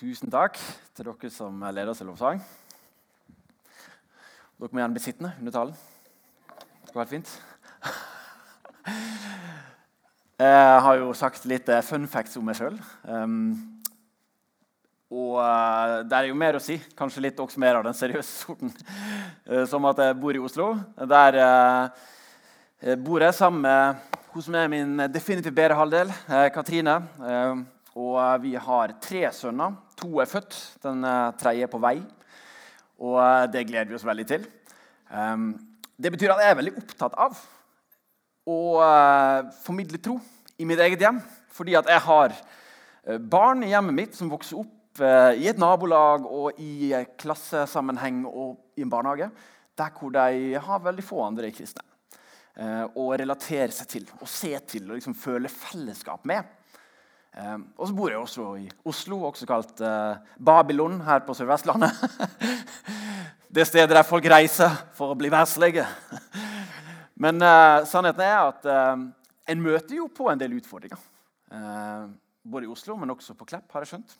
Tusen takk til dere som leder oss i lovsang. Dere må gjerne bli sittende under talen. Det går helt fint. Jeg har jo sagt litt eh, fun facts om meg sjøl. Um, og uh, det er jo mer å si. Kanskje litt også mer av den seriøse sorten. Uh, som at jeg bor i Oslo. Der bor jeg sammen med hun som er min definitivt bedre halvdel, Katrine. og vi har tre sønner. To er født, den tredje er på vei. Og det gleder vi oss veldig til. Um, det betyr at jeg er veldig opptatt av å formidle tro i mitt eget hjem. Fordi at jeg har barn i hjemmet mitt som vokser opp Eh, i et nabolag og i klassesammenheng og i en barnehage der hvor de har veldig få andre kristne Og relaterer relatere seg til og se til og liksom føle fellesskap med. Eh, og så bor jeg også i Oslo, også kalt Babylon her på Sør-Vestlandet. Det stedet der folk reiser for å bli verslige. Men sannheten er at en møter jo på en del utfordringer. både i Oslo, men også på Klepp, har jeg skjønt.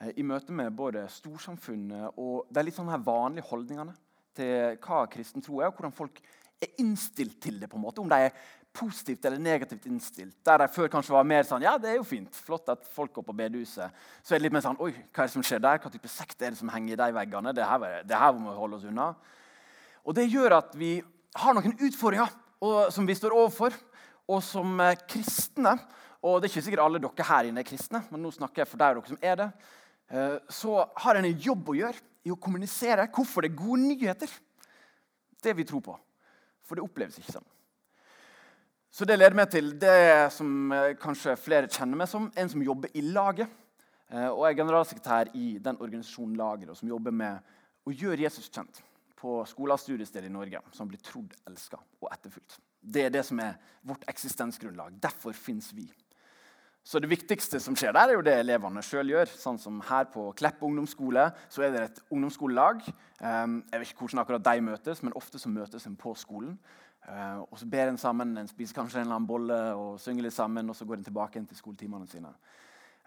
Eh, i møte med både storsamfunnet og de litt sånn her vanlige holdningene til hva kristen tro er, og hvordan folk er innstilt til det. på en måte, Om de er positivt eller negativt innstilt. Der de før kanskje var mer sånn Ja, det er jo fint, flott at folk går på bedehuset. Så er det litt mer sånn Oi, hva er det som skjer der? Hva type sekt er det som henger i de veggene? Det her, det her må vi holde oss unna. Og det gjør at vi har noen utfordringer og, som vi står overfor. Og som kristne Og det er ikke sikkert alle dere her inne er kristne, men nå snakker jeg for dere som er det Eh, så har en en jobb å gjøre i å kommunisere hvorfor det er gode nyheter. Det vi tror på. For det oppleves ikke sånn. Så det leder meg til det som eh, kanskje flere kjenner meg som, en som jobber i laget. Eh, og jeg er generalsekretær i den organisasjonen Laget, som jobber med å gjøre Jesus kjent på skoler og studiesteder i Norge, som blir trodd, elska og etterfulgt. Det er det som er vårt eksistensgrunnlag. Derfor fins vi. Så Det viktigste som skjer der, er jo det elevene sjøl gjør. Sånn som Her på Klepp ungdomsskole så er det et ungdomsskolelag. Um, jeg vet ikke hvordan akkurat de møtes, men ofte så møtes en på skolen. Uh, og Så ber en sammen, en spiser kanskje en eller annen bolle og synger litt sammen. og Så går en tilbake til skoletimene sine.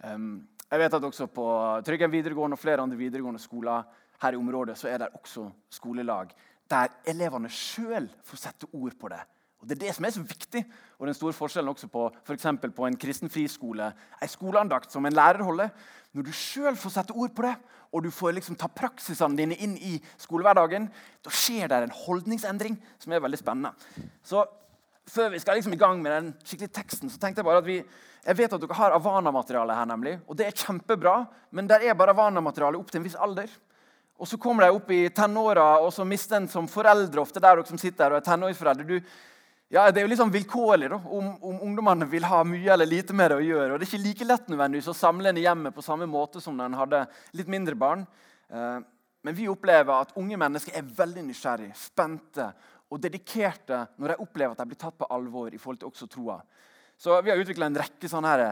Um, jeg vet at også På Tryggen videregående og flere andre videregående skoler her i området så er det også skolelag der elevene sjøl får sette ord på det og Det er det som er så viktig. Og den store forskjellen også på, for på en kristen friskole. En skoleandakt som en lærer holder. Når du sjøl får sette ord på det, og du får liksom ta praksisene dine inn i skolehverdagen, da skjer det en holdningsendring som er veldig spennende. Så før vi skal liksom i gang med den skikkelige teksten, så tenkte jeg bare at vi, jeg vet at dere har Avana-materiale her, nemlig, og det er kjempebra. Men der er bare Avana-materiale opp til en viss alder. Og Så kommer de opp i tenåra, og så mister en som foreldre ofte der dere som sitter her og er tenåringsforeldre. Du, ja, Det er jo litt sånn vilkårlig da, om, om, ungdommene vil ha mye eller lite med det å gjøre. Og Det er ikke like lett nødvendigvis å samle en i hjemmet på samme måte som når en hadde litt mindre barn. Eh, men vi opplever at unge mennesker er veldig nysgjerrige, spente og dedikerte når de opplever at de blir tatt på alvor i forhold til også troa. Så vi har utvikla en rekke sånne her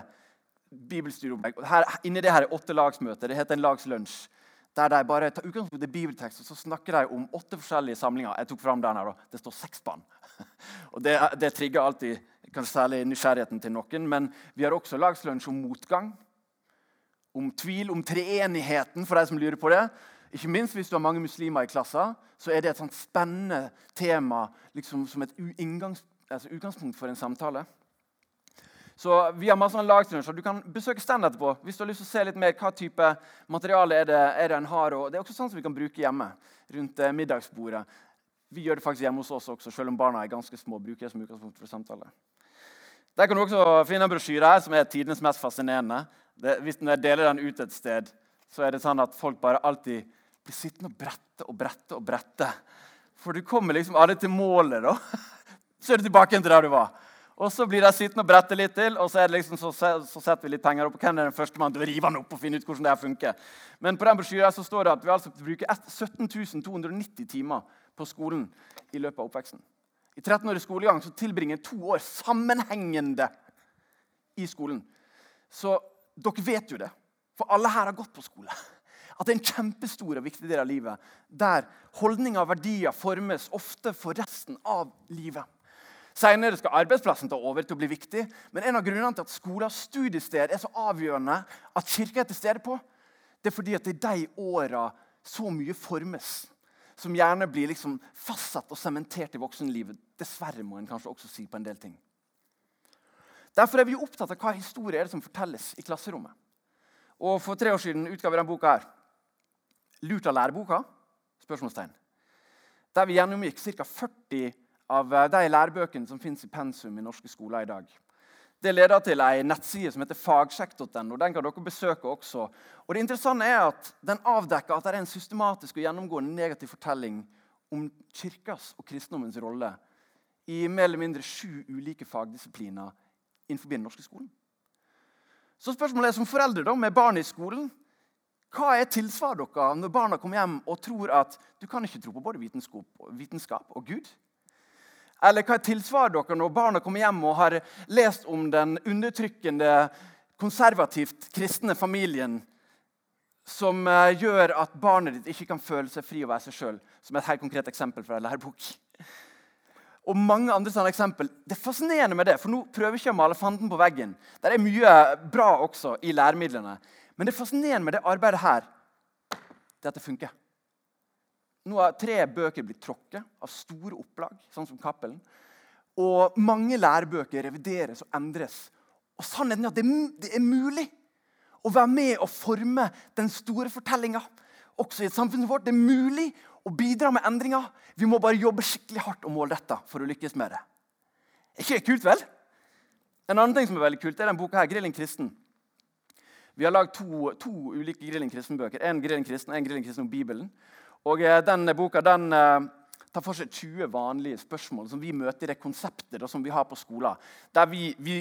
bibelstudieopplegg. Inni det her er åtte lagsmøter. Det heter en lagslunsj. Der de bare tar utgangspunkt i bibeltekst, og så snakker de om åtte forskjellige samlinger. Jeg tok fram den her, Det står seks band. Og Det, det trigger alltid kanskje særlig nysgjerrigheten til noen. Men vi har også lagslunsj om motgang, om tvil, om treenigheten, for de som lurer på det. Ikke minst hvis du har mange muslimer i klassen, så er det et sånt spennende tema liksom som et altså utgangspunkt for en samtale. Så vi har masse lagturnusjer. Du kan besøke stand etterpå hvis du har lyst til å se litt mer hva type materiale er det, er det en har. Og det er også sånn som vi kan bruke hjemme rundt eh, middagsbordet. Vi gjør det faktisk hjemme hos oss også, selv om barna er ganske små. bruker jeg som utgangspunkt for samtale. Der kan du også finne en brosjyre her, som er tidenes mest fascinerende. Det, hvis jeg deler den ut et sted, så er det sånn at folk bare alltid blir sittende og brette og brette og brette. For du kommer liksom aldri til målet, da. Så er du tilbake til der du var. Og så blir de sittende og brette litt til, og så, er det liksom, så, så setter vi litt penger opp. Og Hvem er den første mann til å rive den opp og finne ut hvordan det her funker? Men på den brosjyren så står det at vi altså bruker 17 290 timer på skolen i løpet av oppveksten. I 13 år i skolegang så tilbringer to år sammenhengende i skolen. Så dere vet jo det, for alle her har gått på skole. At det er en kjempestor og viktig del av livet der holdninger og verdier formes ofte for resten av livet. Senere skal arbeidsplassen ta over til å bli viktig, men en av grunnene til at skoler og studiested er så avgjørende at kirka er til stede på, det er fordi at er de åra så mye formes. Som gjerne blir liksom fastsatt og sementert i voksenlivet. Dessverre, må en kanskje også si på en del ting. Derfor er vi opptatt av hva historie er det som fortelles i klasserommet. Og For tre år siden utga vi denne boka. her. Lurt av læreboka? Spørsmålstegn. Der vi gjennomgikk ca. 40 av de lærebøkene som finnes i pensum i norske skoler i dag. Det leder til ei nettside som heter fagsjekk.no. Den kan dere besøke også. Og det interessante er at Den avdekker at det er en systematisk og gjennomgående negativ fortelling om kirkas og kristendommens rolle i mer eller mindre sju ulike fagdisipliner innenfor den norske skolen. Så spørsmålet er som foreldre da, med barn i skolen hva er tilsvaret dere når barna kommer hjem og tror at du kan ikke tro på både vitenskap og Gud? Eller hva er tilsvaret dere når barna kommer hjem og har lest om den undertrykkende, konservativt kristne familien som eh, gjør at barnet ditt ikke kan føle seg fri og være seg sjøl? Som et helt konkret eksempel fra en lærebok. Og mange andre sånne eksempel. Det er fascinerende med det, for nå prøver jeg ikke å male fanden på veggen. Det er mye bra også i læremidlene. Men det fascinerende med det arbeidet her, det er at det funker. Nå har tre bøker blitt tråkket av store opplag, sånn som Cappelen. Og mange lærebøker revideres og endres. Og sannheten er at det er mulig å være med og forme den store fortellinga. Også i et samfunn vårt. Det er mulig å bidra med endringer. Vi må bare jobbe skikkelig hardt og målretta for å lykkes med det. Er ikke kult, vel? En annen ting som er veldig kult, er den boka her, 'Grilling kristen'. Vi har lagd to, to, ulike Grilling kristen-bøker. En Grilling kristen og en Grilling kristen om Bibelen. Og Denne boka den, eh, tar for seg 20 vanlige spørsmål som vi møter i det konseptet da, som vi har på skolen. Der vi, vi,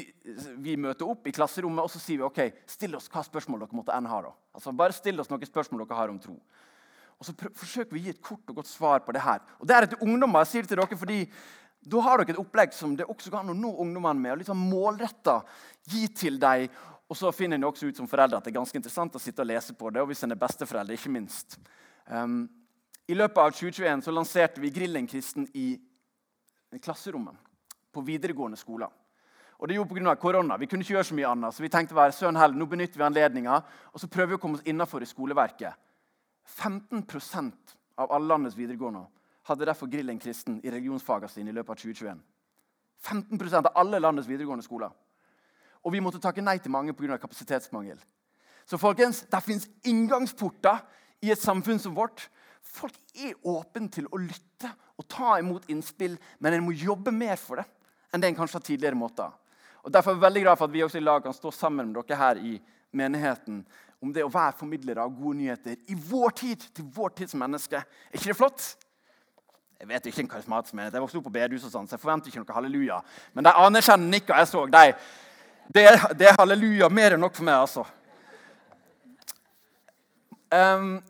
vi, møter opp i klasserommet og så sier vi, ok, still oss hva spørsmål dere måtte enn ha. da. Altså, bare still oss noen spørsmål dere har om tro. Og så forsøker vi å gi et kort og godt svar på det her. Og det er til ungdommer. Jeg sier det til dere fordi da har dere et opplegg som det også kan nå ungdommene med. og litt sånn målretta gi til dem og så finner en også ut som foreldre at det er ganske interessant å sitte og lese på det. og hvis en er besteforeldre, ikke minst. Um, I løpet av 2021 så lanserte vi Grillen kristen i klasserommet på videregående skoler. Og det gjorde pga. korona. Vi kunne ikke gjøre så mye annet. Så vi tenkte være sønn hell, nå benytter vi anledninga og så prøver vi å komme oss innafor i skoleverket. 15% av alle landets videregående hadde derfor Grillen kristen i religionsfagene sine i løpet av 2021. 15% av alle landets videregående skoler. Og vi måtte takke nei til mange pga. kapasitetsmangel. Så folkens, det fins inngangsporter i et samfunn som vårt. Folk er åpne til å lytte og ta imot innspill, men en må jobbe mer for det enn det en kanskje har tidligere måter. Og Derfor er jeg veldig glad for at vi også i lag kan stå sammen med dere her i menigheten om det å være formidlere av gode nyheter i vår tid, til vår tids menneske. Er ikke det flott? Jeg vet ikke en karismatisk menighet. Jeg vokste opp på bedehus, og sånn, så jeg forventer ikke noe halleluja. Men de anerkjennende nikka jeg så, de det, det, er halleluja mer enn nok for meg, altså. Um,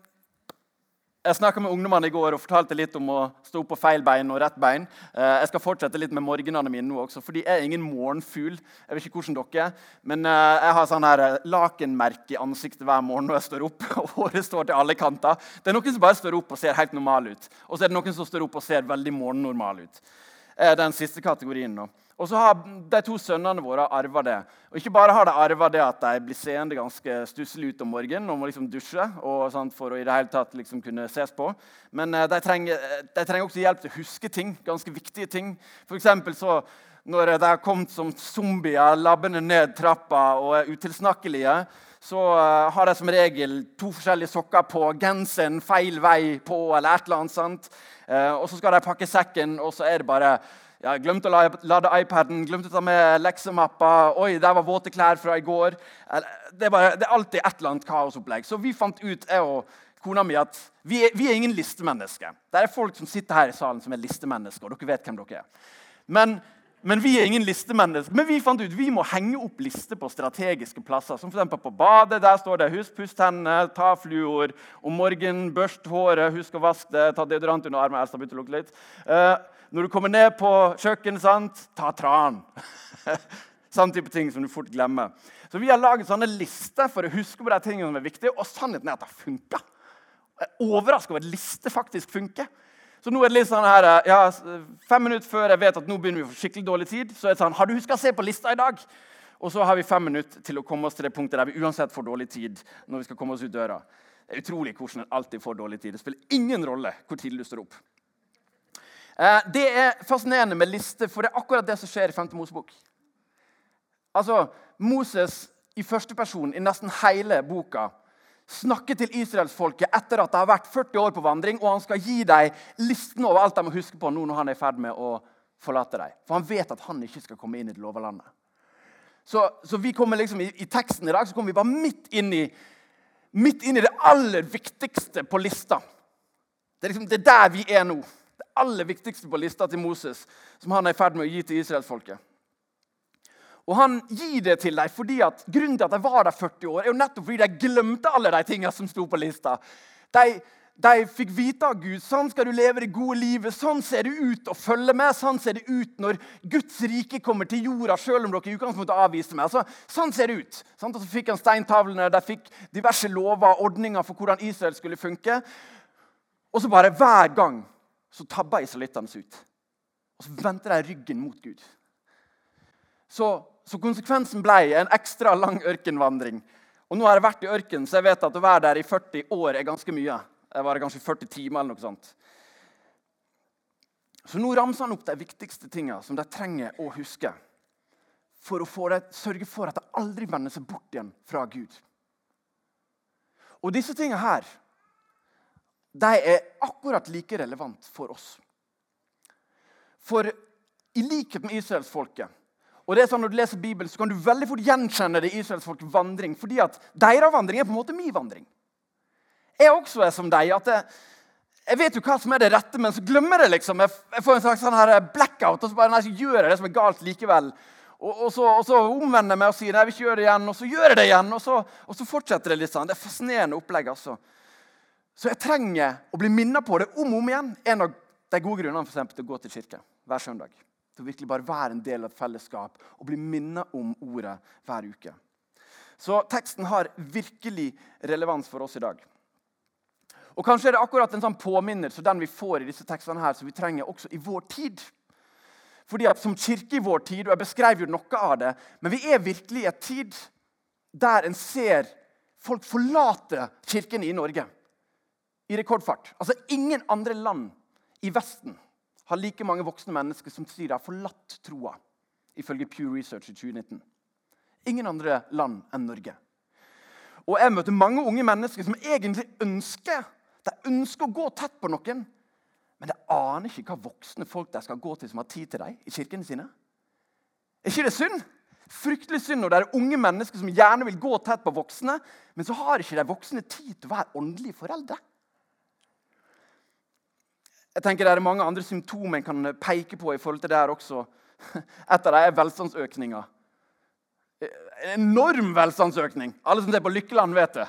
jeg snakka med ungdommene i går og fortalte litt om å stå opp på feil bein og rett bein. Uh, jeg skal fortsette litt med morgenene mine nå også, for de er ingen morgenfugl. Jeg vet ikke hvordan dere er, men uh, jeg har sånn her eh, lakenmerke i ansiktet hver morgen når jeg står opp. og håret står til alle kanter. Det er noen som bare står opp og ser helt normal ut. Og så er det noen som står opp og ser veldig morgennormal ut. Uh, den siste kategorien nå. Og så har de to sønnene våre arva det. Og ikke bare har de arva det at de blir seende ganske stusselig ut om morgenen og må liksom dusje og sånt, for å i det hele tatt liksom kunne ses på, men eh, de trenger, de trenger, også hjelp til å huske ting, ganske viktige ting. For så når de har kommet som zombier labbende ned trappa og er utilsnakkelige, så uh, har jeg som regel to forskjellige sokker på, genseren feil vei på eller et eller annet. sant? Uh, og så skal de pakke sekken, og så er det bare jeg glemte å lade iPaden, glemte å ta med leksemappa. Oi, der var våte klær fra i går. Det er, bare, det er alltid et eller annet kaosopplegg. Så vi fant ut, jeg og kona mi, at vi er, vi er ingen listemennesker. Det er folk som sitter her i salen som er listemennesker. og dere vet hvem dere er. Men, men vi er ingen listemennesker. Men vi fant ut vi må henge opp lister på strategiske plasser. Som f.eks. på badet. Der står det 'husk pust tennene', 'ta fluor'. Om morgenen børst håret, husk å vaske det, ta deodorant under armen. Elsa begynte å lukte litt. Uh, når du kommer ned på kjøkkenet, sant? ta tran. sånn type ting som du fort glemmer. Så Vi har laget sånne lister for å huske på de tingene som er viktige, og sannheten er at det funker. Jeg er overraska over at lister faktisk funker. Så nå er det litt sånn her, ja, Fem minutter før jeg vet at nå begynner vi å få skikkelig dårlig tid, så er det sånn Har du huska å se på lista i dag? Og så har vi fem minutter til å komme oss til det punktet der vi uansett får dårlig tid. når vi skal komme oss ut døra. Det er utrolig hvordan en alltid får dårlig tid. Det spiller ingen rolle hvor tidlig du står opp. Eh, det er fascinerende med lister, for det er akkurat det som skjer i 5. Mosebok. Altså, Moses i første person i nesten hele boka snakker til israelsfolket etter at det har vært 40 år på vandring, og han skal gi dem listen over alt de må huske på nå når han er i ferd med å forlate dem. For han vet at han ikke skal komme inn i det lova landet. Så, så, vi kommer liksom i, i, teksten i dag så kommer vi bare midt inn i, midt inn i det aller viktigste på lista. Det er, liksom, det er der vi er nå. Det aller viktigste på lista til Moses, som han er i ferd med å gi til israelsfolket. Og han gir det til dem fordi at grunnen til at de var der 40 år, er jo nettopp fordi de glemte alle de tingene som sto på lista. De, de fikk vite av Gud sånn skal du leve det gode livet. Sånn ser det ut å følge med. Sånn ser det ut når Guds rike kommer til jorda, selv om dere i utgangspunktet avviste meg. Så, sånn ser det ut. Sånn, og så fikk han steintavlene, de fikk diverse lover og ordninger for hvordan Israel skulle funke. Og så bare hver gang så tabba israelittene seg ut. Og så vendte de ryggen mot Gud. Så så konsekvensen ble en ekstra lang ørkenvandring. Og nå har jeg vært i ørkenen, så jeg vet at å være der i 40 år er ganske mye. Jeg var kanskje 40 timer eller noe sånt. Så nå ramser han opp de viktigste tingene som de trenger å huske for å det, sørge for at de aldri vender seg bort igjen fra Gud. Og disse tingene her de er akkurat like relevant for oss. For i likhet med israelsfolket og det er sånn Når du leser Bibelen, så kan du veldig fort gjenkjenne det i israelsfolks vandring. fordi at deres vandring er på en måte min vandring. Jeg også er som deg. at jeg, jeg vet jo hva som er det rette, men så glemmer jeg det. liksom. Jeg, jeg får en slags sånn her blackout, og så bare, nei, så gjør jeg det som er galt likevel. Og, og, så, og så, omvender jeg meg og sier nei, vil ikke gjøre det igjen, og så gjør jeg det igjen. Og så, og så fortsetter det litt sånn. Det er fascinerende opplegg. altså. Så jeg trenger å bli minnet på det om og om igjen. En av de gode grunnene for eksempel, til å gå til kirke hver søndag til å virkelig bare være en del av et fellesskap og bli minnet om ordet hver uke. Så teksten har virkelig relevans for oss i dag. Og Kanskje er det akkurat en sånn påminnelse den vi får i disse tekstene her, som vi trenger også i vår tid. Fordi at Som kirke i vår tid, og jeg beskrev jo noe av det, men vi er virkelig i et tid der en ser folk forlate kirken i Norge i rekordfart. Altså Ingen andre land i Vesten har like mange voksne mennesker som sier de har forlatt troa, ifølge Pew Research i 2019. Ingen andre land enn Norge. Og Jeg møter mange unge mennesker som egentlig ønsker de ønsker å gå tett på noen, men de aner ikke hva voksne folk de skal gå til som har tid til dem i kirkene sine. Er ikke det synd? Fryktelig synd når det er unge mennesker som gjerne vil gå tett på voksne, men så har ikke de voksne tid til å være åndelige foreldre. Jeg tenker Det er mange andre symptomer en kan peke på i forhold til det her også. Et av dem er velstandsøkninga. En enorm velstandsøkning. Alle som ser på Lykkeland, vet det.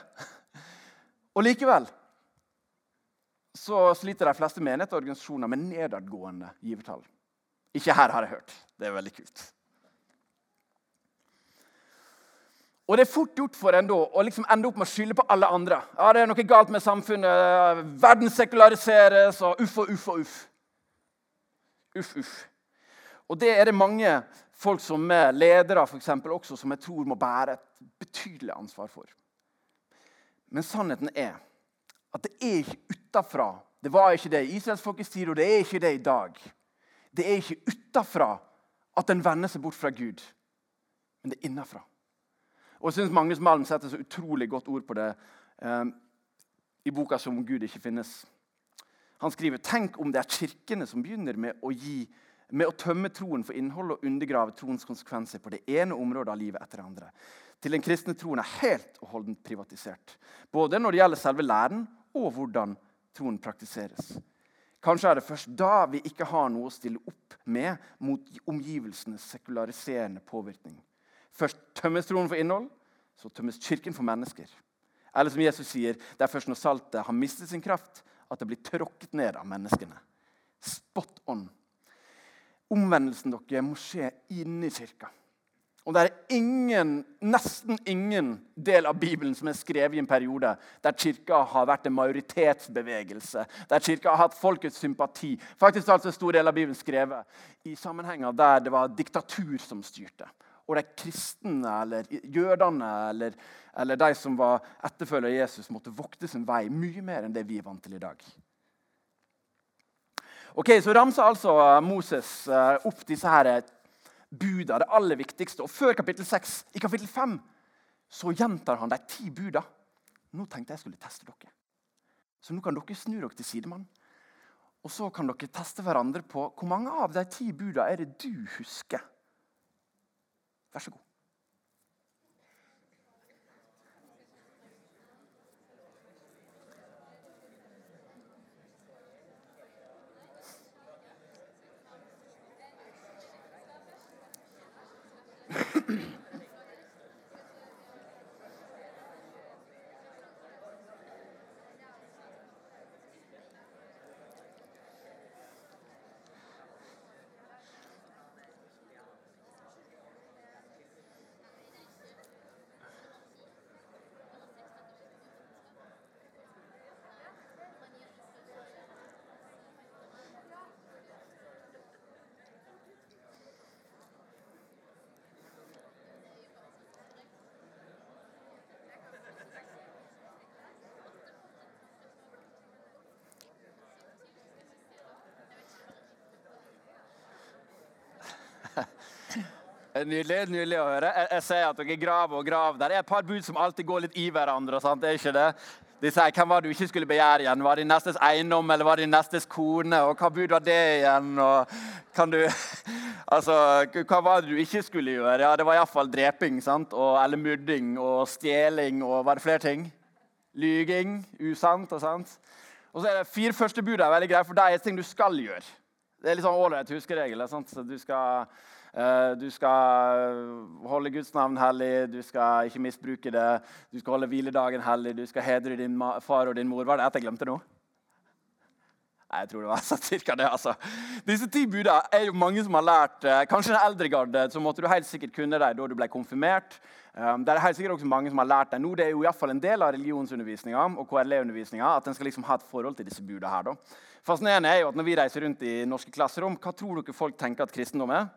Og likevel så sliter de fleste menigheter og organisasjoner med nedadgående givertall. Ikke her, har jeg hørt. Det er veldig kult. Og det er fort gjort for en da å liksom ende opp med å skylde på alle andre. Ja, det er noe galt med samfunnet. Verden sekulariseres, og uff og uff og uff. Uff, uff. Og det er det mange folk som er ledere for eksempel, også, som jeg tror må bære et betydelig ansvar for. Men sannheten er at det er ikke utafra. Det var ikke det i israelsfolkets tid, og det er ikke det i dag. Det er ikke utafra at en vender seg bort fra Gud, men det er innafra. Og jeg syns Magnus Malm setter så utrolig godt ord på det eh, i boka 'Som om Gud ikke finnes'. Han skriver tenk om det er kirkene som begynner med å, gi, med å tømme troen for innhold og undergrave troens konsekvenser på det ene området av livet etter det andre. Til den kristne troen er helt og holdent privatisert. Både når det gjelder selve læren, og hvordan troen praktiseres. Kanskje er det først da vi ikke har noe å stille opp med mot omgivelsenes sekulariserende påvirkning. Først tømmes troen for innhold, så tømmes kirken for mennesker. Eller som Jesus sier, det er først når saltet har mistet sin kraft, at det blir tråkket ned av menneskene. Spot on. Omvendelsen dere må skje inni kirka. Og det er ingen, nesten ingen del av Bibelen som er skrevet i en periode der kirka har vært en majoritetsbevegelse, der kirka har hatt folkets sympati. Faktisk er altså en stor del av Bibelen skrevet i sammenhenger der det var diktatur som styrte og de kristne eller jødene eller, eller de som var etterfølgere Jesus, måtte vokte sin vei mye mer enn det vi er vant til i dag. Ok, Så ramser altså Moses eh, opp disse her buda, det aller viktigste. Og før kapittel 6, i kapittel 5, så gjentar han de ti buda. Nå tenkte jeg skulle teste dere. Så nå kan dere snu dere til sidemann. Og så kan dere teste hverandre på hvor mange av de ti buda er det du husker. 가시 고. Nydelig nydelig å høre. Jeg, jeg ser at dere graver og graver. Der er et par bud som alltid går litt i hverandre. Sant? Det er ikke det? De sier hvem var det du ikke skulle begjære igjen? Var det din nestes eiendom eller var det din nestes kone? Og hva bud var det igjen? Og kan du, altså, hva var det du ikke skulle gjøre? Ja, Det var iallfall dreping sant? Og, eller mudding og stjeling og var det flere ting? Lyging, usant og sant. Og så er det Fire første bud er veldig greie, for det er ting du skal gjøre. Det er litt sånn ålreit huskeregel. Så du skal du skal holde Guds navn hellig, du skal ikke misbruke det. Du skal holde hviledagen hellig, du skal hedre din far og din mor. Var det at jeg glemte nå? Nei, jeg tror det var så cirka det. altså. Disse ti buda er jo mange som har lært. Eh, kanskje den eldre garde så måtte du helt sikkert kunne dem da du ble konfirmert. Det er helt sikkert også mange som har lært dem nå. Det er jo i fall en del av religionsundervisninga og KRLE-undervisninga at en skal liksom ha et forhold til disse buda her. da. Fascinerende er jo at Når vi reiser rundt i norske klasserom, hva tror dere folk tenker at kristendom er?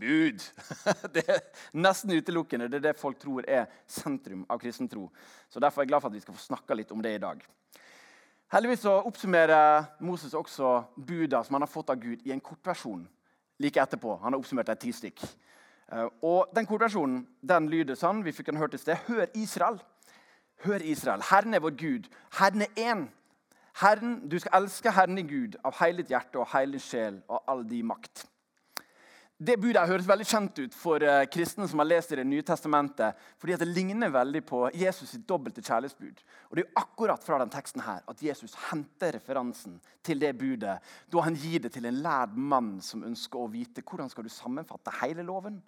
Bud. Det er nesten utelukkende. Det er det folk tror er sentrum av kristen tro. Så Derfor er jeg glad for at vi skal få snakka litt om det i dag. Heldigvis så oppsummerer Moses også buda som han har fått av Gud, i en kortversjon like etterpå. Han har oppsummert et ti stykk. Eh, og Den kortversjonen den lyder sånn. Vi fikk den hørt i sted. Hør Israel. Hør Israel. Herren er vår Gud. Herren er én. Herren, du skal elske Herren din Gud av hele ditt hjerte og hele din sjel og all din makt. Det budet høres veldig kjent ut for uh, kristne som har lest i Det nye testamentet, fordi det ligner veldig på Jesus' sitt dobbelte kjærlighetsbud. Og Det er akkurat fra den teksten her at Jesus henter referansen til det budet da han gir det til en lærd mann som ønsker å vite hvordan skal du sammenfatte hele loven.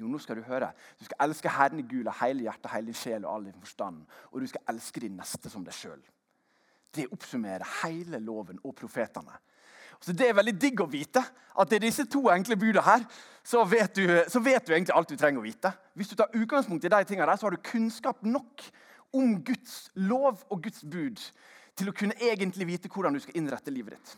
Jo, nå skal Du høre. Du skal elske Herren i Gud av hele hjertet, hele din sjel og all din forstand. Og du skal elske din neste som deg sjøl. Det oppsummerer hele loven og profetene. Så Det er veldig digg å vite at det er disse to enkle budene her. Så vet, du, så vet du egentlig alt du trenger å vite. Hvis du tar utgangspunkt i de tingene der, så har du kunnskap nok om Guds lov og Guds bud til å kunne egentlig vite hvordan du skal innrette livet ditt.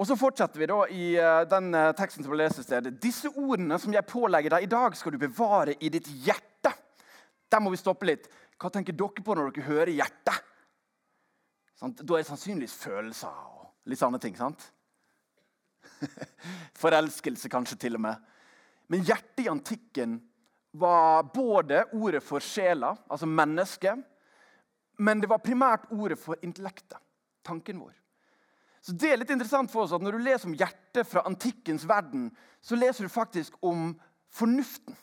Og Så fortsetter vi da i eh, den eh, teksten som vi leser stedet. Disse ordene som jeg pålegger deg i dag, skal du bevare i ditt hjerte. Der må vi stoppe litt. Hva tenker dere på når dere hører hjertet? Da er det sannsynligvis følelser Litt sånne ting. sant? Forelskelse, kanskje til og med. Men hjertet i antikken var både ordet for sjela, altså mennesket, men det var primært ordet for intellektet, tanken vår. Så det er litt interessant for oss at Når du leser om hjertet fra antikkens verden, så leser du faktisk om fornuften.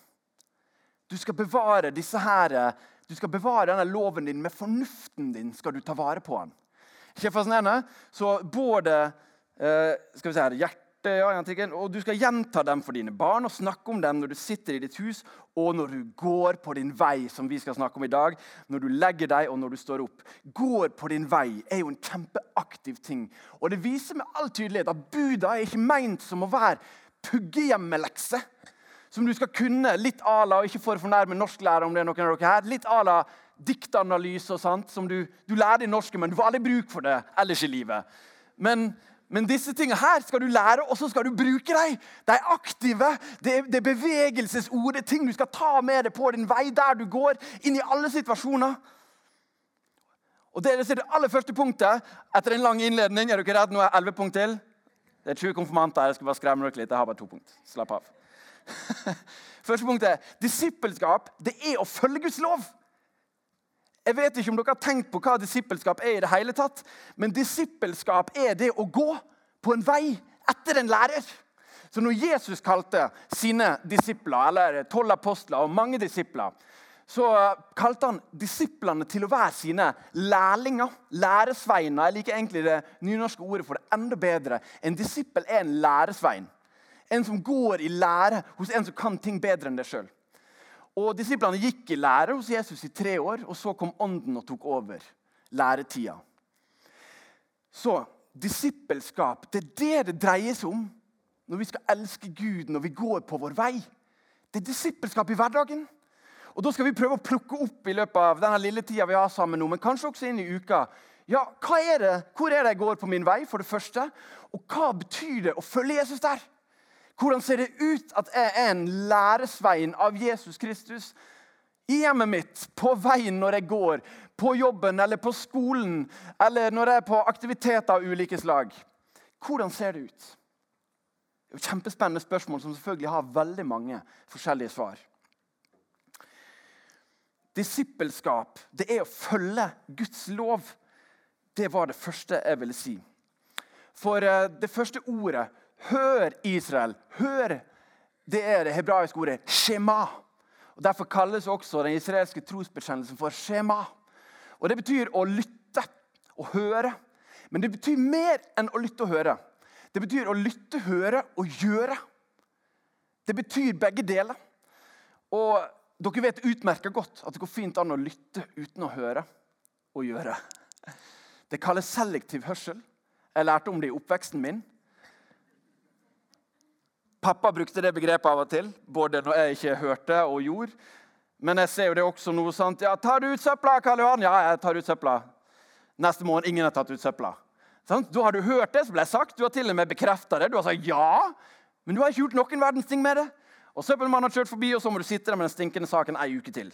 Du skal bevare disse her, du skal bevare denne loven din med fornuften din. skal du ta vare på den. Ikke fascinerende? Så både eh, skal vi se her, hjerte og Du skal gjenta dem for dine barn og snakke om dem når du sitter i ditt hus og når du går på din vei, som vi skal snakke om i dag. Når du legger deg og når du står opp. Går på din vei er jo en kjempeaktiv ting. Og Det viser med all tydelighet at buda er ikke meint som å være puggehjemmelekse. Som du skal kunne litt à la, ikke for å fornærme norsklærer om det er noen av dere her, litt à la diktanalyse og sånt, som du, du lærer i norske, men du får aldri bruk for det ellers i livet. Men Men disse tingene her skal du lære, og så skal du bruke dem. De er aktive. Det er, det er bevegelsesord. Det er ting du skal ta med deg på din vei der du går, inn i alle situasjoner. Og Det er det aller første punktet etter en lang innledning. Er dere redd Nå er elleve punkt til. Det er 20 konfirmanter. Jeg skal bare skremme dere litt. Jeg har bare to punkt. Slapp av. Første punkt er disippelskap. Det er å følge Guds lov. Jeg vet ikke om dere har tenkt på hva disippelskap er, i det hele tatt, men disippelskap er det å gå på en vei etter en lærer. Så når Jesus kalte sine disipler, eller tolv apostler og mange disipler, så kalte han disiplene til å være sine lærlinger. Læresveiner. Jeg liker egentlig det nynorske ordet for det enda bedre. En disippel er en læresvein. En som går i lære hos en som kan ting bedre enn deg sjøl. Og Disiplene gikk i lære hos Jesus i tre år, og så kom Ånden og tok over læretida. Så disippelskap, det er det det dreier seg om når vi skal elske Gud når vi går på vår vei. Det er disippelskap i hverdagen. Og Da skal vi prøve å plukke opp i løpet av denne lille tida vi har sammen nå, men kanskje også inn i uka. Ja, hva er det? Hvor er det jeg går på min vei, for det første? Og hva betyr det å følge Jesus der? Hvordan ser det ut at jeg er en læresvein av Jesus Kristus i hjemmet mitt, på veien når jeg går, på jobben eller på skolen, eller når jeg er på aktiviteter av ulike slag? Hvordan ser det ut? Det er Kjempespennende spørsmål som selvfølgelig har veldig mange forskjellige svar. Disippelskap det er å følge Guds lov. Det var det første jeg ville si. For eh, det første ordet Hør, Israel. Hør. Det er det hebraiske ordet shema. Og Derfor kalles også den israelske trosbekjennelsen for shema. Og Det betyr å lytte og høre. Men det betyr mer enn å lytte og høre. Det betyr å lytte, høre og gjøre. Det betyr begge deler. Og dere vet utmerket godt at det går fint an å lytte uten å høre og gjøre. Det kalles selektiv hørsel. Jeg lærte om det i oppveksten min. Pappa brukte det begrepet av og til, både når jeg ikke hørte og gjorde. Men jeg ser jo det også noe sånt. Ja, 'Tar du ut søpla, Karl Johan?' 'Ja, jeg tar ut søpla.' Neste morgen ingen har tatt ut søpla. Sånn? Da har du hørt det som ble sagt, du har til og med bekrefta det. Du har sagt ja, men du har ikke gjort noen verdens ting med det. Og Søppelmannen har kjørt forbi, og så må du sitte der med den stinkende saken ei uke til.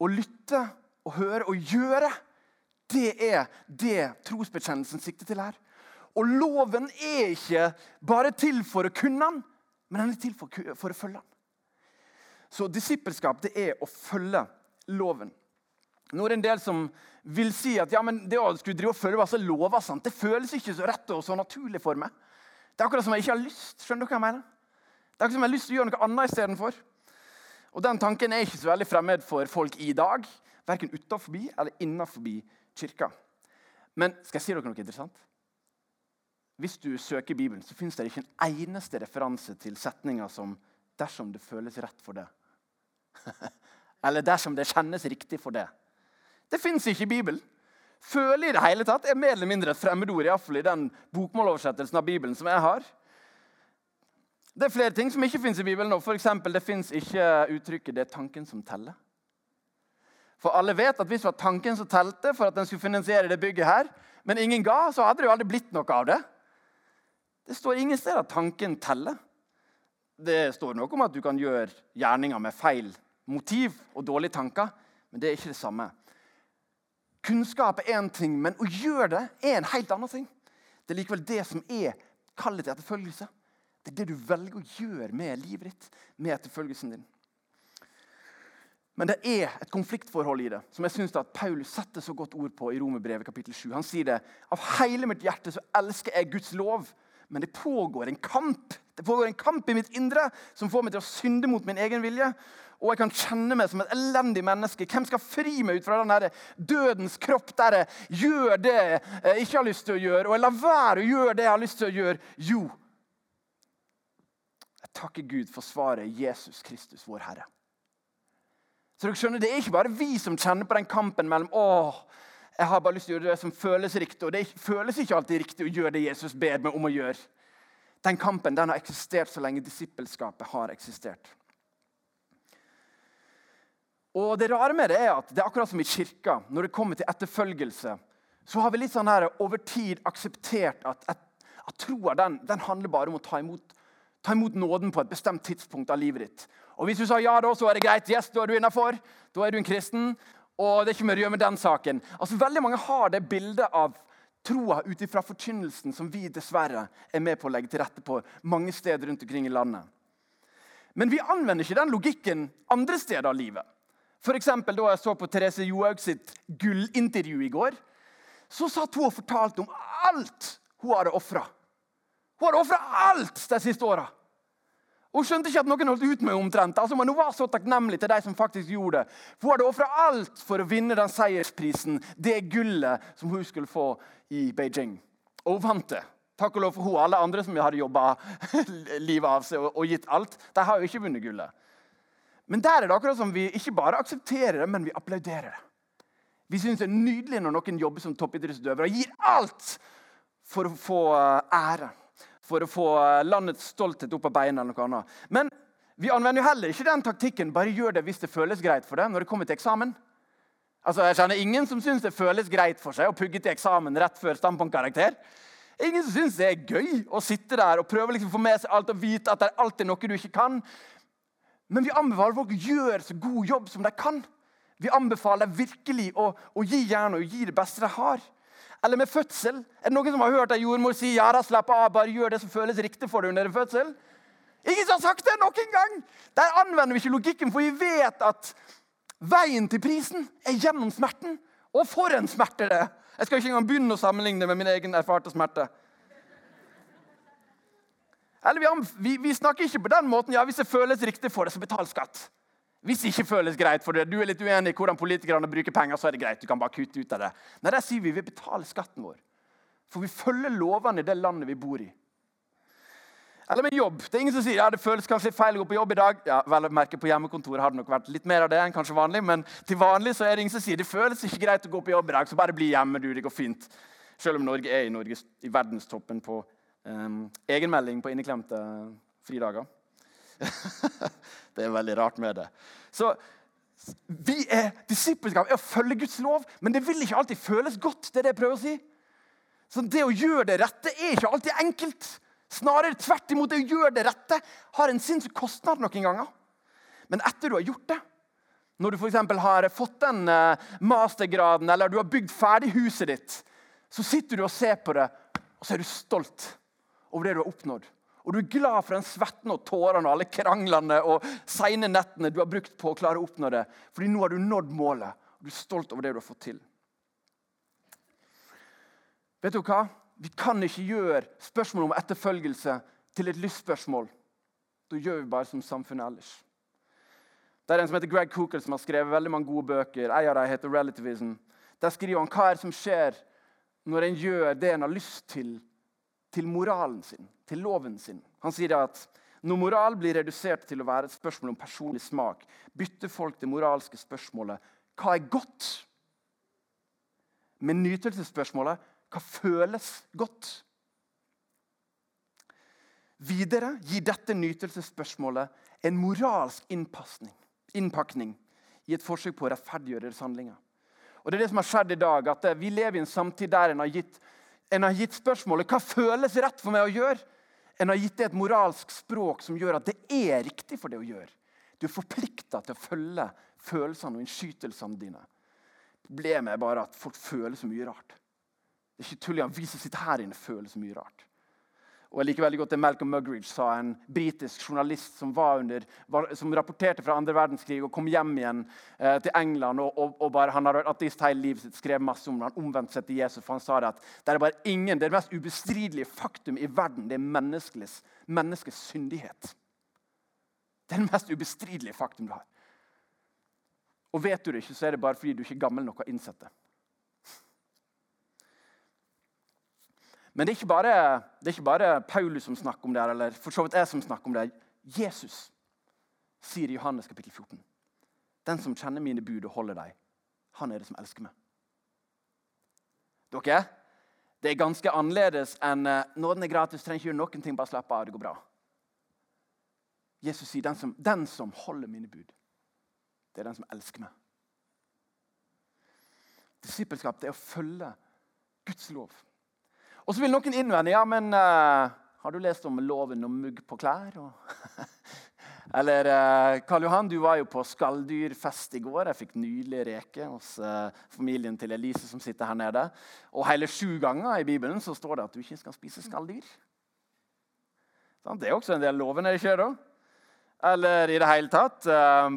Å lytte og høre og gjøre, det er det trosbekjennelsen sikter til her. Og loven er ikke bare til for å kunne den, men den er til for, for å følge den. Så disippelskap det er å følge loven. Nå er det en del som vil si at ja, men det å skulle drive og følge masse lover sant? det føles ikke så rett og så naturlig for meg. Det er akkurat som jeg ikke har lyst. Skjønner du hva jeg mener? Det er akkurat som jeg har lyst til å gjøre noe annet istedenfor. Og Den tanken er ikke så veldig fremmed for folk i dag. Verken utenfor eller innenfor kirka. Men skal jeg si dere noe interessant? Hvis du søker Bibelen, så finnes det ikke en eneste referanse til setninger som 'dersom det føles rett for det'. Eller 'dersom det kjennes riktig for det'. Det fins ikke i Bibelen. Føle i det hele tatt er mer eller mindre et fremmedord, iallfall i den bokmåloversettelsen av Bibelen som jeg har. Det er flere ting som ikke fins i Bibelen. For eksempel, det fins ikke uttrykket 'det er tanken som teller'. For alle vet at hvis det var tanken som telte for at den skulle finansiere det bygget her, men ingen ga, så hadde det jo aldri blitt noe av det. Det står ingen steder at tanken teller. Det står noe om at du kan gjøre gjerninger med feil motiv og dårlige tanker, men det er ikke det samme. Kunnskap er én ting, men å gjøre det er en helt annen ting. Det er likevel det som er kallet til etterfølgelse. Det er det du velger å gjøre med livet ditt, med etterfølgelsen din. Men det er et konfliktforhold i det som jeg synes at Paulus setter så godt ord på i Romerbrevet kapittel 7. Han sier det. Av hele mitt hjerte så elsker jeg Guds lov men det pågår en kamp Det pågår en kamp i mitt indre som får meg til å synde mot min egen vilje. Og jeg kan kjenne meg som et elendig menneske. Hvem skal fri meg ut fra den dødens kropp der jeg gjør det jeg ikke har lyst til å gjøre, og jeg lar være å gjøre det jeg har lyst til å gjøre? Jo, jeg takker Gud for svaret Jesus Kristus, vår Herre. Så dere skjønner, Det er ikke bare vi som kjenner på den kampen mellom åh, jeg har bare lyst til å gjøre det som føles riktig. Og det føles ikke alltid riktig å gjøre det Jesus ber meg om å gjøre. Den kampen den har eksistert så lenge disippelskapet har eksistert. Og Det rare med det er at det er akkurat som i kirka. Når det kommer til etterfølgelse, så har vi litt sånn her over tid akseptert at, at, at troa den, den, handler bare om å ta imot, ta imot, nåden på et bestemt tidspunkt av livet ditt. Og Hvis du sa ja, da, så er det greit. Yes, da er du innafor. Da er du en kristen. Og det er ikke mye å gjøre med den saken. Altså, Veldig mange har det bildet av troa ut ifra forkynnelsen som vi dessverre er med på å legge til rette på mange steder rundt omkring i landet. Men vi anvender ikke den logikken andre steder av livet. For eksempel, da jeg så på Therese Johaug sitt gullintervju i går, så satt hun og fortalte om alt hun hadde ofra. Hun hadde ofra alt de siste åra. Hun skjønte ikke at noen holdt ut med omtrent. Altså, men hun var så takknemlig til de som faktisk gjorde det. For Hun hadde ofra alt for å vinne den seiersprisen, det gullet som hun skulle få i Beijing. Og hun vant det. Takk og lov for hun. Alle andre som hadde jobba livet av seg og, og, gitt alt, de har jo ikke vunnet gullet. Men der er det akkurat som vi ikke bare aksepterer det, men vi applauderer det. Vi syns det er nydelig når noen jobber som toppidrettsutøvere og gir alt for å få æren. ære for å få landets stolthet opp av beina. eller noe annet. Men vi anvender jo heller ikke den taktikken. Bare gjør det hvis det føles greit for deg når det kommer til eksamen. Altså, Jeg kjenner ingen som syns det føles greit for seg å pugge til eksamen rett før standpunktkarakter. Ingen som syns det er gøy å sitte der og prøve liksom å få med seg alt og vite at det er alltid noe du ikke kan. Men vi anbefaler folk å gjøre så god jobb som de kan. Vi anbefaler virkelig å, å gi jernet og gi det beste de har. Eller med fødsel. Er det noen som har hørt en jordmor si ja da, slapp av, bare gjør det som føles riktig for deg under en fødsel? Ingen som har sagt det noen gang! Der anvender vi ikke logikken, for vi vet at veien til prisen er gjennom smerten. Og for en smerte det Jeg skal ikke engang begynne å sammenligne med min egen erfarte smerte. Eller vi, vi, vi, snakker ikke på den måten. ja, Hvis det føles riktig for deg, så betal skatt. Hvis det ikke føles greit for deg, du er litt uenig i hvordan politikerne bruker penger, så er det greit. du kan bare kutte ut av det. Nei, der sier vi vi betaler skatten vår. For vi følger lovene i det landet vi bor i. Eller med jobb. Det er ingen som sier ja, det føles kanskje feil å gå på jobb i dag. Ja, vel merke På hjemmekontoret har det nok vært litt mer av det enn kanskje vanlig. Men til vanlig så er det ingen som sier det føles ikke greit å gå på jobb i dag, så bare bli hjemme. du, det går fint. Selv om Norge er i, Norges, i verdenstoppen på um, egenmelding på inneklemte fridager. det er veldig rart med det. Så vi er Disippelskap er å følge Guds lov, men det vil ikke alltid føles godt. det er det jeg prøver å si. Så Det å gjøre det rette er ikke alltid enkelt. Snarere tvert imot. Det å gjøre det rette har en sinnssyk kostnad noen ganger. Men etter du har gjort det, når du f.eks. har fått den eh, mastergraden eller du har bygd ferdig huset ditt, så sitter du og ser på det, og så er du stolt over det du har oppnådd. Og du er glad for den svetten og tårene og alle kranglene og seine nettene du har brukt på å klare å oppnå det. Fordi nå har du nådd målet, og du er stolt over det du har fått til. Vet du hva? Vi kan ikke gjøre spørsmålet om etterfølgelse til et lystspørsmål. Da gjør vi bare som samfunnet ellers. Det er en som heter Greg Cooker, som har skrevet veldig mange gode bøker. En av dem heter 'Relativism'. Der skriver han hva er det som skjer når en gjør det en har lyst til, til moralen sin, til loven sin. Han sier at når moral blir redusert til å være et spørsmål om personlig smak, bytter folk det moralske spørsmålet hva er godt? Med nytelsesspørsmålet hva føles godt? Videre gir dette nytelsesspørsmålet en moralsk innpakning i et forsøk på å rettferdiggjøre handlinger. Og det er det som har skjedd i dag, at Vi lever i en samtid der en har gitt en har gitt spørsmålet hva føles rett for meg å gjøre. En har gitt det et moralsk språk som gjør at det er riktig for deg å gjøre. Du er forplikta til å følge følelsene og innskytelsene dine. Problemet er bare at folk føler så mye rart. Det er ikke tull, Vi som sitter her inne, føler så mye rart. Og jeg liker veldig godt det Malcolm Muggeridge sa, en britisk journalist som, under, var, som, rapporterte fra andre verdenskrig og kom hjem igjen eh, til England. og, og, og bare, Han har vært ateist hele livet sitt, skrev masse om det. Han omvendte seg til Jesus. for Han sa det at det er bare ingen, det, er det mest ubestridelige faktum i verden det er menneskes, menneskes syndighet. Det er det mest ubestridelige faktum du har. Og vet du det ikke, så er det bare fordi du ikke er gammel nok og har innsett det. Men det er, bare, det er ikke bare, Paulus som snakker om det, eller for så vidt jeg som snakker om det. Jesus sier i Johannes kapittel 14. Den som kjenner mine bud og holder dem, han er det som elsker meg. Dere, det er ganske annerledes enn uh, nåden er gratis, trenger ikke gjøre noen ting, bare slapp av, det går bra. Jesus sier den som, den som holder mine bud, det er den som elsker meg. Disippelskap det er å følge Guds lov. Og så vil noen innvende ja, men uh, har du lest om loven om mugg på klær? Eller uh, Karl Johan, du var jo på skalldyrfest i går. Jeg fikk nydelig reke hos uh, familien til Elise som sitter her nede. Og hele sju ganger i Bibelen så står det at du ikke skal spise skalldyr. Sånn, det er også en del loven, er det ikke? Eller i det hele tatt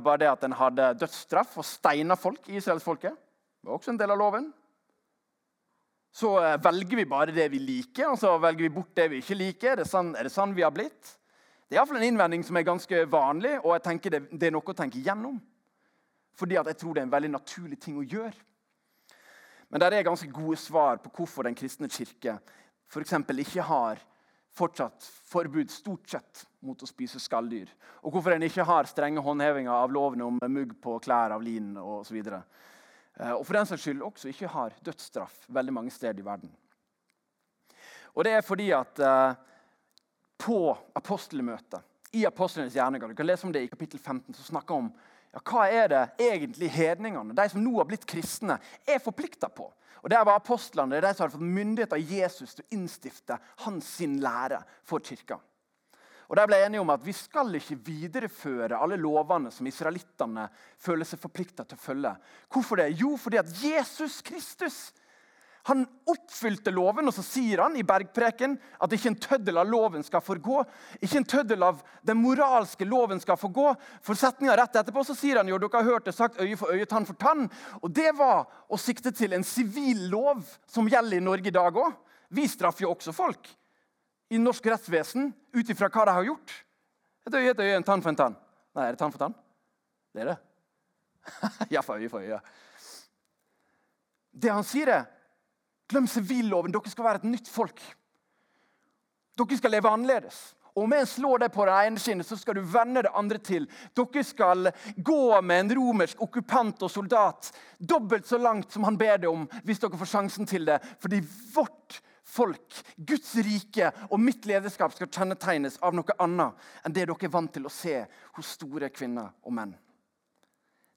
bare det at en hadde dødsstraff og steina folk i israelsfolket. Var også en del av loven så eh, velger vi bare det vi liker, og så velger vi bort det vi ikke liker. Er det sånn, er det sånn vi har blitt? Det er iallfall en innvending som er ganske vanlig, og jeg tenker det, det, er noe å tenke gjennom. Fordi jeg tror det er en veldig naturlig ting å gjøre. Men der er ganske gode svar på hvorfor Den kristne kirke f.eks. ikke har fortsatt forbud stort sett mot å spise skalldyr. Og hvorfor en ikke har strenge håndhevinger av lovene om mugg på klær av lin osv. Eh, og for den saks skyld også ikke har dødsstraff veldig mange steder i verden. Og det er fordi at uh, på apostelmøtet, i apostlenes gjerninger, du kan lese om det i kapittel 15, som snakker om ja, hva er det egentlig hedningene, de som nå har blitt kristne, er forplikta på. Og Det var apostlene, det er de som har fått myndighet av Jesus til å innstifte hans sin lære for kirka. Og De ble enige om at vi skal ikke videreføre alle lovene som israelittene føler seg forplikta til å følge. Hvorfor det? Jo, fordi at Jesus Kristus han oppfylte loven, og så sier han i bergpreken at ikke en tøddel av loven skal forgå. Ikke en tøddel av den moralske loven skal forgå. For setninga rett etterpå så sier han jo, dere har hørt det sagt øye for øye, tann for tann. Og Det var å sikte til en sivil lov som gjelder i Norge i dag òg. Vi straffer jo også folk i norsk rettsvesen ut ifra hva de har gjort. Et øye, et øye, en tann for en tann. Nei, er det tann for tann? Det er det. ja, for øye for øye. Det han sier, er glem sivilloven. Dere skal være et nytt folk. Dere skal leve annerledes. Og Om en slår deg på det ene skinnet, så skal du vende det andre til. Dere skal gå med en romersk okkupant og soldat dobbelt så langt som han ber deg om, hvis dere får sjansen til det. Fordi vårt folk, Guds rike og mitt lederskap skal kjennetegnes av noe annet enn det dere er vant til å se hos store kvinner og menn.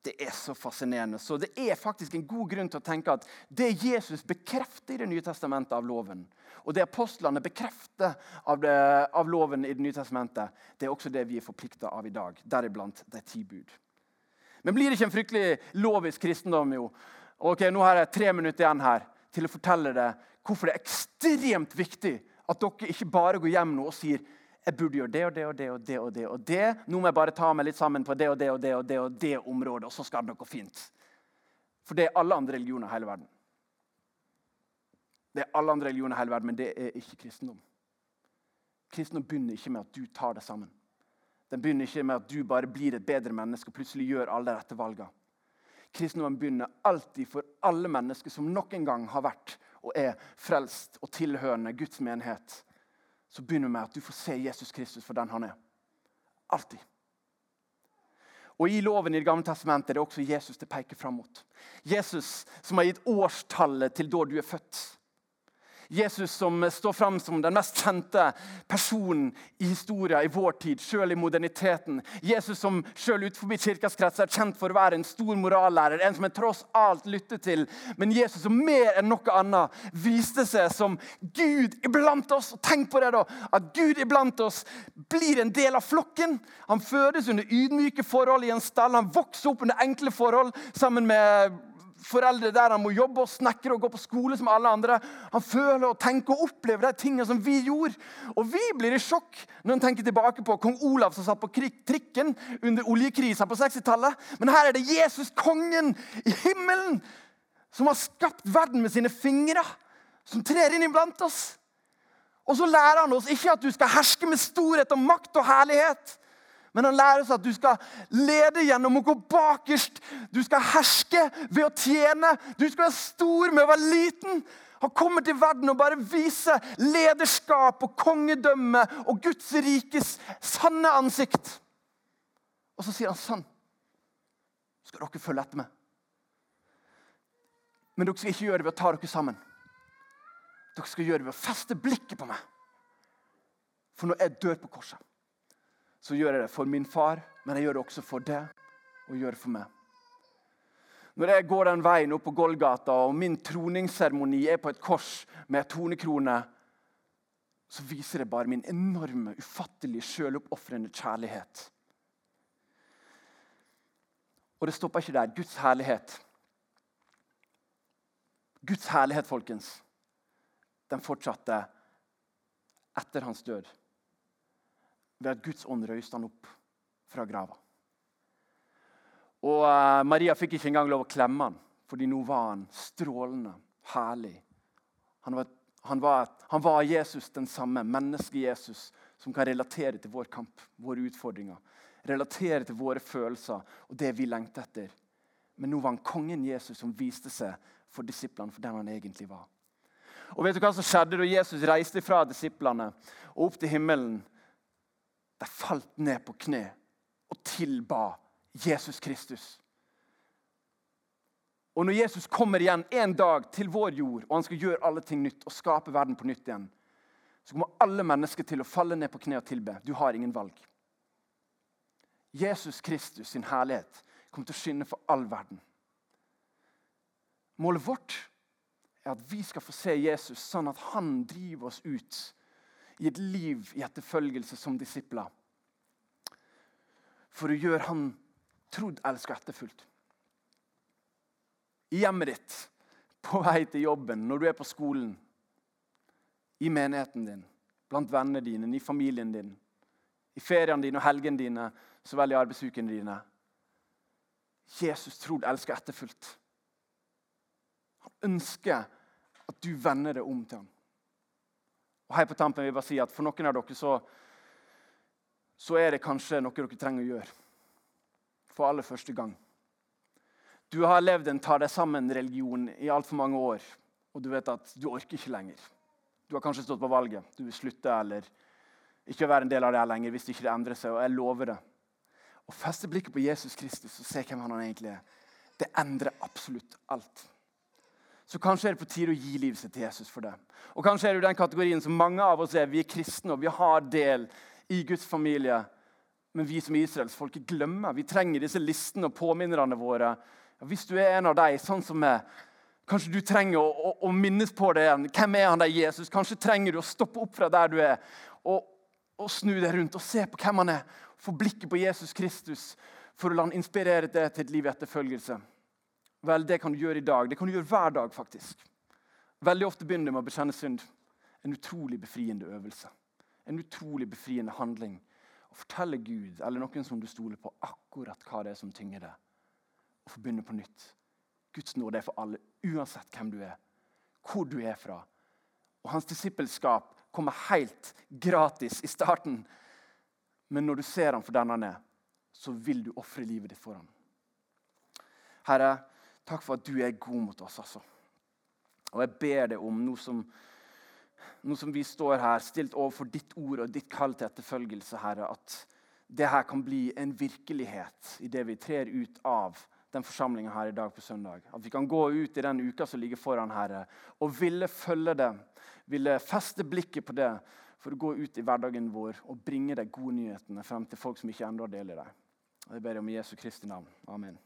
Det er så fascinerende. Så det er faktisk en god grunn til å tenke at det Jesus bekrefter i Det nye testamentet av loven, og det apostlene bekrefter av, det, av loven i Det nye testamentet, det er også det vi er forplikta av i dag, deriblant de ti bud. Men blir det ikke en fryktelig lovisk kristendom? jo? Ok, Nå har jeg tre minutter igjen her til å fortelle deg hvorfor det er ekstremt viktig at dere ikke bare går hjem nå og sier jeg burde gjøre det og det og det og det. og det og det. Nå må jeg bare ta meg litt sammen på det og det og det og det og det området, og så skal det noe fint. For det er alle andre religioner i hele verden. Det er alle andre religioner i hele verden, men det er ikke kristendom. Kristendom begynner ikke med at du tar det sammen. Den begynner ikke med at du bare blir et bedre menneske og plutselig gjør alle de rette valgene. Kristendommen begynner alltid for alle mennesker som nok en gang har vært og er frelst og tilhørende Guds menighet, så begynner vi med at du får se Jesus Kristus for den han er. Alltid. Og I loven i Det gamle testamentet er det også Jesus det peker fram mot. Jesus som har gitt årstallet til da du er født. Jesus som står fram som den mest kjente personen i historien i vår tid, selv i moderniteten. Jesus som selv utenfor kirkas krets er kjent for å være en stor morallærer, en som en tross alt lytter til. Men Jesus som mer enn noe annet viste seg som Gud iblant oss. Og tenk på det da, At Gud iblant oss blir en del av flokken. Han fødes under ydmyke forhold i en stall. Han vokser opp under enkle forhold sammen med foreldre der han må jobbe og snekre og gå på skole som alle andre. Han føler og tenker og opplever de tingene som vi gjorde. Og vi blir i sjokk når han tenker tilbake på kong Olav som satt på trikken under oljekrisa på 60-tallet. Men her er det Jesus, kongen i himmelen, som har skapt verden med sine fingre, som trer inn iblant oss. Og så lærer han oss ikke at du skal herske med storhet og makt og herlighet. Men han lærer oss at du skal lede gjennom å gå bakerst. Du skal herske ved å tjene. Du skal være stor med å være liten. Han kommer til verden og bare viser lederskap og kongedømme og Guds rikes sanne ansikt. Og så sier han sånn skal dere følge etter meg. Men dere skal ikke gjøre det ved å ta dere sammen. Dere skal gjøre det ved å feste blikket på meg. For når jeg dør på korset så gjør jeg det for min far, men jeg gjør det også for deg og gjør det for meg. Når jeg går den veien opp på Golgata, og min troningsseremoni er på et kors med ei tornekrone, så viser det bare min enorme, ufattelige, sjøloppofrende kjærlighet. Og det stopper ikke der. Guds herlighet. Guds herlighet, folkens, den fortsatte etter hans død. Ved at Guds ånd røyste han opp fra grava. Og uh, Maria fikk ikke engang lov å klemme han, fordi nå var han strålende, herlig. Han var, han var, han var Jesus den samme, menneske-Jesus, som kan relatere til vår kamp, våre utfordringer. Relatere til våre følelser og det vi lengter etter. Men nå var han kongen Jesus som viste seg for disiplene for den han egentlig var. Og vet du hva som skjedde da Jesus reiste fra disiplene og opp til himmelen? De falt ned på kne og tilba Jesus Kristus. Og Når Jesus kommer igjen en dag til vår jord, og han skal gjøre alle ting nytt og skape verden på nytt igjen, så kommer alle mennesker til å falle ned på kne og tilbe. Du har ingen valg. Jesus Kristus sin herlighet kommer til å skinne for all verden. Målet vårt er at vi skal få se Jesus sånn at han driver oss ut i et liv i etterfølgelse som disipler. For å gjøre han trodd, elsket og etterfulgt. I hjemmet ditt, på vei til jobben, når du er på skolen, i menigheten din, blant vennene dine, i familien din, i feriene dine og helgene dine, så vel i arbeidsukene dine. Jesus trodd, elsket og etterfulgt. Han ønsker at du vender deg om til ham. Og her på tampen vil jeg bare si at For noen av dere så, så er det kanskje noe dere trenger å gjøre for aller første gang. Du har levd en ta deg sammen-religion i altfor mange år, og du vet at du orker ikke lenger. Du har kanskje stått på valget. Du vil slutte eller ikke være en del av det her lenger hvis det ikke endrer seg. og jeg lover det. Å feste blikket på Jesus Kristus og se hvem han egentlig er, det endrer absolutt alt. Så kanskje er det på tide å gi livet sitt til Jesus for det. Og kanskje er du den kategorien som mange av oss er. Vi er kristne og vi har del i Guds familie. Men vi som israelsfolket glemmer. Vi trenger disse listene og påminnerne våre. Hvis du er en av dem, sånn som meg, kanskje du trenger å, å, å, minnes på det igjen. Hvem er han der Jesus? Kanskje trenger du å stoppe opp fra der du er, og, og snu deg rundt og se på hvem han er. Få blikket på Jesus Kristus for å la han inspirere deg til et liv i etterfølgelse. Vel, Det kan du gjøre i dag. Det kan du gjøre hver dag. faktisk. Veldig ofte begynner det med å bekjenne synd. En utrolig befriende øvelse. En utrolig befriende handling Å fortelle Gud eller noen som du stoler på, akkurat hva det er som tynger deg. Og få begynne på nytt. Guds nåde er for alle, uansett hvem du er, hvor du er fra. Og Hans disippelskap kommer helt gratis i starten. Men når du ser ham for den han er, så vil du ofre livet ditt for ham. Herre, takk for at du er god mot oss. altså. Og jeg ber deg om noe som nå som vi står her, stilt overfor ditt ord og ditt kall til etterfølgelse, Herre, at det her kan bli en virkelighet i det vi trer ut av den forsamlinga her i dag på søndag. At vi kan gå ut i den uka som ligger foran, Herre, og ville følge det. Ville feste blikket på det for å gå ut i hverdagen vår og bringe de gode nyhetene frem til folk som ikke ennå deler dem. Jeg ber om i Jesu Kristi navn. Amen.